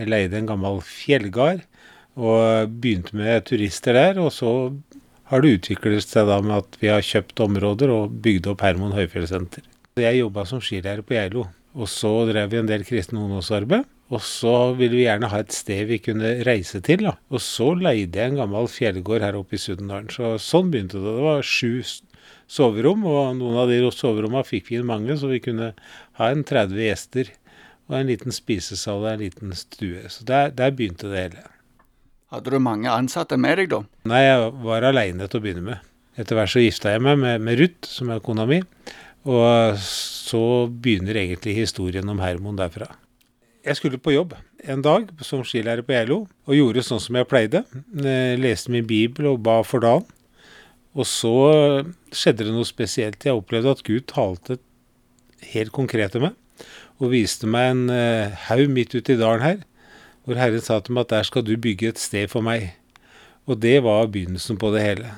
Jeg leide en gammel fjellgard og begynte med turister der. Og så har det utviklet seg da med at vi har kjøpt områder og bygd opp Hermon høyfjellssenter. Jeg jobba som skilærer på Geilo, og så drev vi en del kristen ungdomsarbeid. Og så ville vi gjerne ha et sted vi kunne reise til. da. Og så leide jeg en gammel fjellgård her oppe i Sudendalen. Så sånn begynte det. Det var sju soverom, og noen av de soverommene fikk vi inn mange, så vi kunne ha en 30 gjester. Og en liten spisesal og en liten stue. Så der, der begynte det hele. Hadde du mange ansatte med deg da? Nei, jeg var aleine til å begynne med. Etter hvert så gifta jeg meg med, med Ruth, som er kona mi. Og så begynner egentlig historien om Hermon derfra. Jeg skulle på jobb en dag som skilærer på Geilo, og gjorde sånn som jeg pleide. Jeg leste min bibel og ba for dagen. Og så skjedde det noe spesielt. Jeg opplevde at Gud talte helt konkret til meg, og viste meg en eh, haug midt ute i dalen her, hvor Herren sa til meg at der skal du bygge et sted for meg. Og det var begynnelsen på det hele.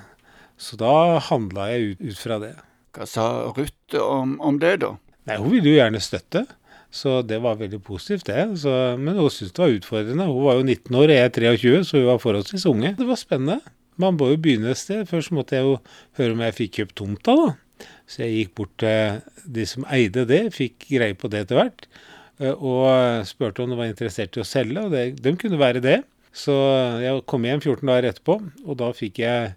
Så da handla jeg ut, ut, fra det. Hva sa Ruth om, om, det, da? Nei, Hun ville jo gjerne støtte. Så det var veldig positivt, det. Så, men hun syntes det var utfordrende. Hun var jo 19 år, jeg er 23, så hun var forholdsvis unge. Det var spennende. Man må jo begynne et sted. Først måtte jeg jo høre om jeg fikk kjøpt tomta, da. Så jeg gikk bort til de som eide det, fikk greie på det etter hvert. Eh, og spurte om de var interessert i å selge, og det, de kunne være det. Så jeg kom hjem 14 dager etterpå, og da fikk jeg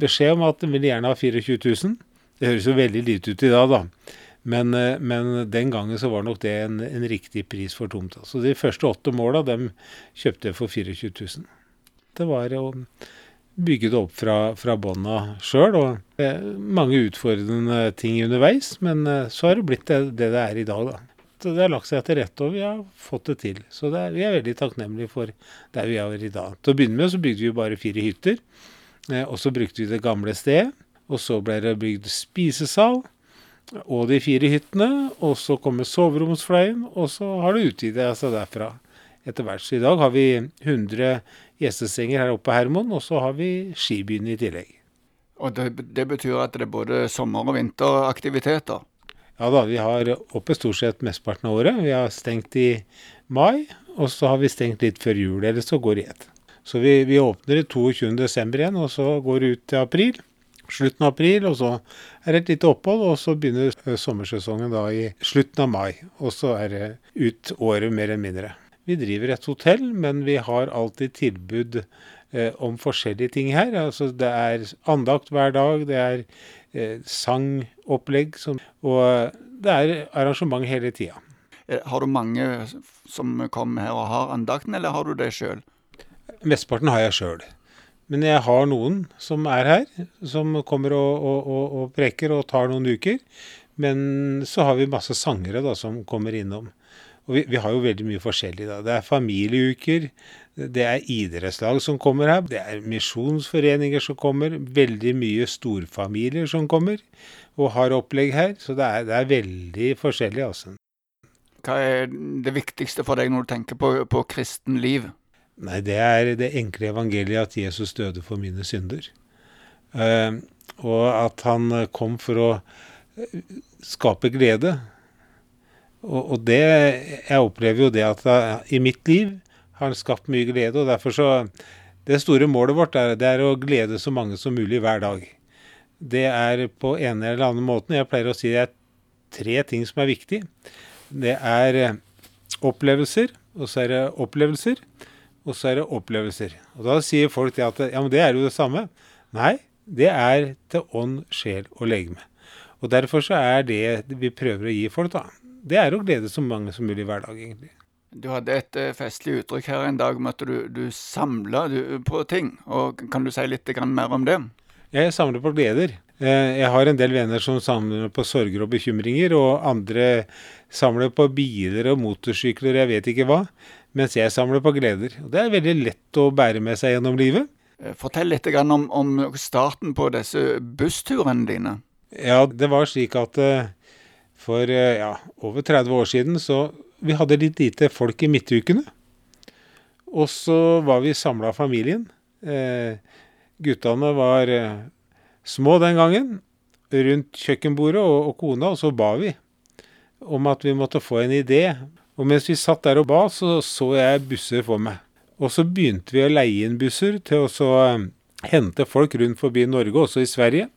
beskjed om at de ville gjerne ha 24 000. Det høres jo veldig lite ut i dag, da. Men, eh, men, den gangen så var nok det en, en riktig pris for tomta. Så de første åtte måla dem kjøpte jeg for 24 000. Det var å bygge det opp fra, fra bånda sjøl. Og eh, mange utfordrende ting underveis, men eh, så har det blitt det det, det er i dag, da. Så det har lagt seg til rette, og vi har fått det til. Så det er, vi er veldig takknemlige for der vi er i dag. Til å begynne med så bygde vi bare fire hytter. Eh, og så brukte vi det gamle stedet. Og så ble det bygd spisesal og de fire hyttene. Og så kommer soveromsfløyen, og så har det utvidet seg derfra etter hvert. Så i dag har vi 100 gjestesenger her oppe på Hermon, og så har vi skibyen i tillegg. Og det, det, betyr at det er både sommer- og vinteraktiviteter? Ja da, vi har oppe stort sett mesteparten av året. Vi har stengt i mai, og så har vi stengt litt før jul, eller så går det i ett. Så vi, vi åpner 22.12. igjen, og så går det ut til april slutten av april, og så er det et lite opphold, og så begynner sommersesongen da i slutten av mai. Og så er det ut året mer eller mindre. Vi driver et hotell, men vi har alltid tilbud eh, om forskjellige ting her. Altså det er andakt hver dag, det er eh, sangopplegg, som, og det er arrangement hele tida. Eh, har du mange som kommer her og har andakten, eller har du det sjøl? Mesteparten har jeg sjøl. Men jeg har noen som er her, som kommer og, og, og, og, preker og tar noen uker. Men så har vi masse sangere da, som kommer innom. Og vi, vi har jo veldig mye forskjellig. da. Det er familieuker, det er idrettslag som kommer her, det er misjonsforeninger som kommer, veldig mye storfamilier som kommer og har opplegg her. Så det er, det er veldig forskjellig, altså. Hva er det viktigste for deg når du tenker på, på kristen liv? Nei, det er det enkle evangeliet at Jesus døde for mine synder. Uh, og at han kom for å eh, skape glede. Og, og, det Jeg opplever jo det at jeg, i mitt liv har skapt mye glede, og derfor så Det store målet vårt er, det er å glede så mange som mulig hver dag. Det er på en eller annen måte Jeg pleier å si det er tre ting som er viktig. Det er opplevelser, og så er det opplevelser og så er det opplevelser. Og Da sier folk det at ja, men det er jo det samme. Nei, det er til ånd, sjel og legeme. Og Derfor så er det vi prøver å gi folk, da. Det er å glede så mange som mulig hver dag, egentlig. Du hadde et uh, festlig uttrykk her en dag om at du, du samla på ting. og Kan du si litt mer om det? Jeg samler på gleder. Eh, jeg har en del venner som samler på sorger og bekymringer, og andre samler på biler og motorsykler, jeg vet ikke hva mens jeg samler på gleder. Og Det er veldig lett å bære med seg gjennom livet. Eh, fortell litt om, om starten på disse bussturene dine. Ja, det var slik at eh, for eh, ja, over 30 år siden så Vi hadde litt lite folk i midtukene. Og så var vi samla familien. Eh, guttene var eh, små den gangen. Rundt kjøkkenbordet og, og kona, og så ba vi om at vi måtte få en idé Og mens vi satt der og ba, så så jeg busser for meg. Og så begynte vi å leie inn busser til å eh, hente folk rundt forbi Norge, også i Sverige.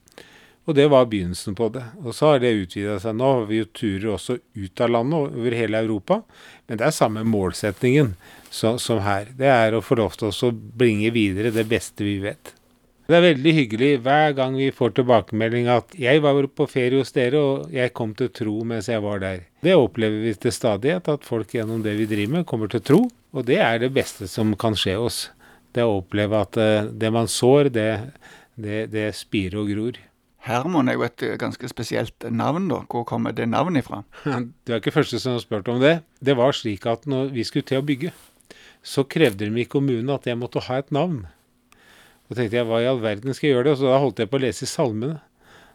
Og det var begynnelsen på det. Og så har det utvida seg. Nå har vi jo turer også ut av landet, over hele Europa. Men det er samme målsetningen som, som her. Det er å få lov til å bringe videre det beste vi vet. Det er veldig hyggelig hver gang vi får tilbakemelding at 'jeg var på ferie hos dere, og jeg kom til tro mens jeg var der'. Det opplever vi til stadighet, at folk gjennom det vi driver med, kommer til tro. Og det er det beste som kan skje oss. Det å oppleve at eh, det man sår, det, det, det spirer og gror. Hermon er jo et eh, ganske spesielt navn, da. Hvor kommer det navnet ifra? Du er ikke første som har spurt om det. Det var slik at når vi skulle til å bygge, så krevde de i kommunen at jeg måtte ha et navn. Da tenkte jeg, hva i all verden skal jeg gjøre det? Så da holdt jeg på å lese i salmene.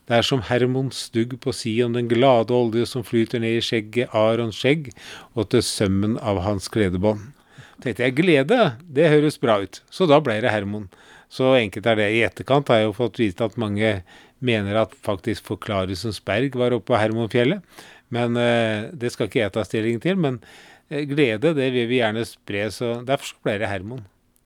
Det er som Hermon stugg på Sion, den glade olje som flyter ned i skjegget, Arons skjegg, og til sømmen av hans kledebånd. tenkte jeg, glede, det høres bra ut. Så da ble det Hermon. Så enkelt er det. I etterkant har jeg jo fått vite at mange mener at faktisk Forklarelsens berg var oppe på Hermonfjellet. Men eh, det skal ikke jeg ta stilling til. Men eh, glede, det vil vi gjerne spre, så derfor ble det Hermon.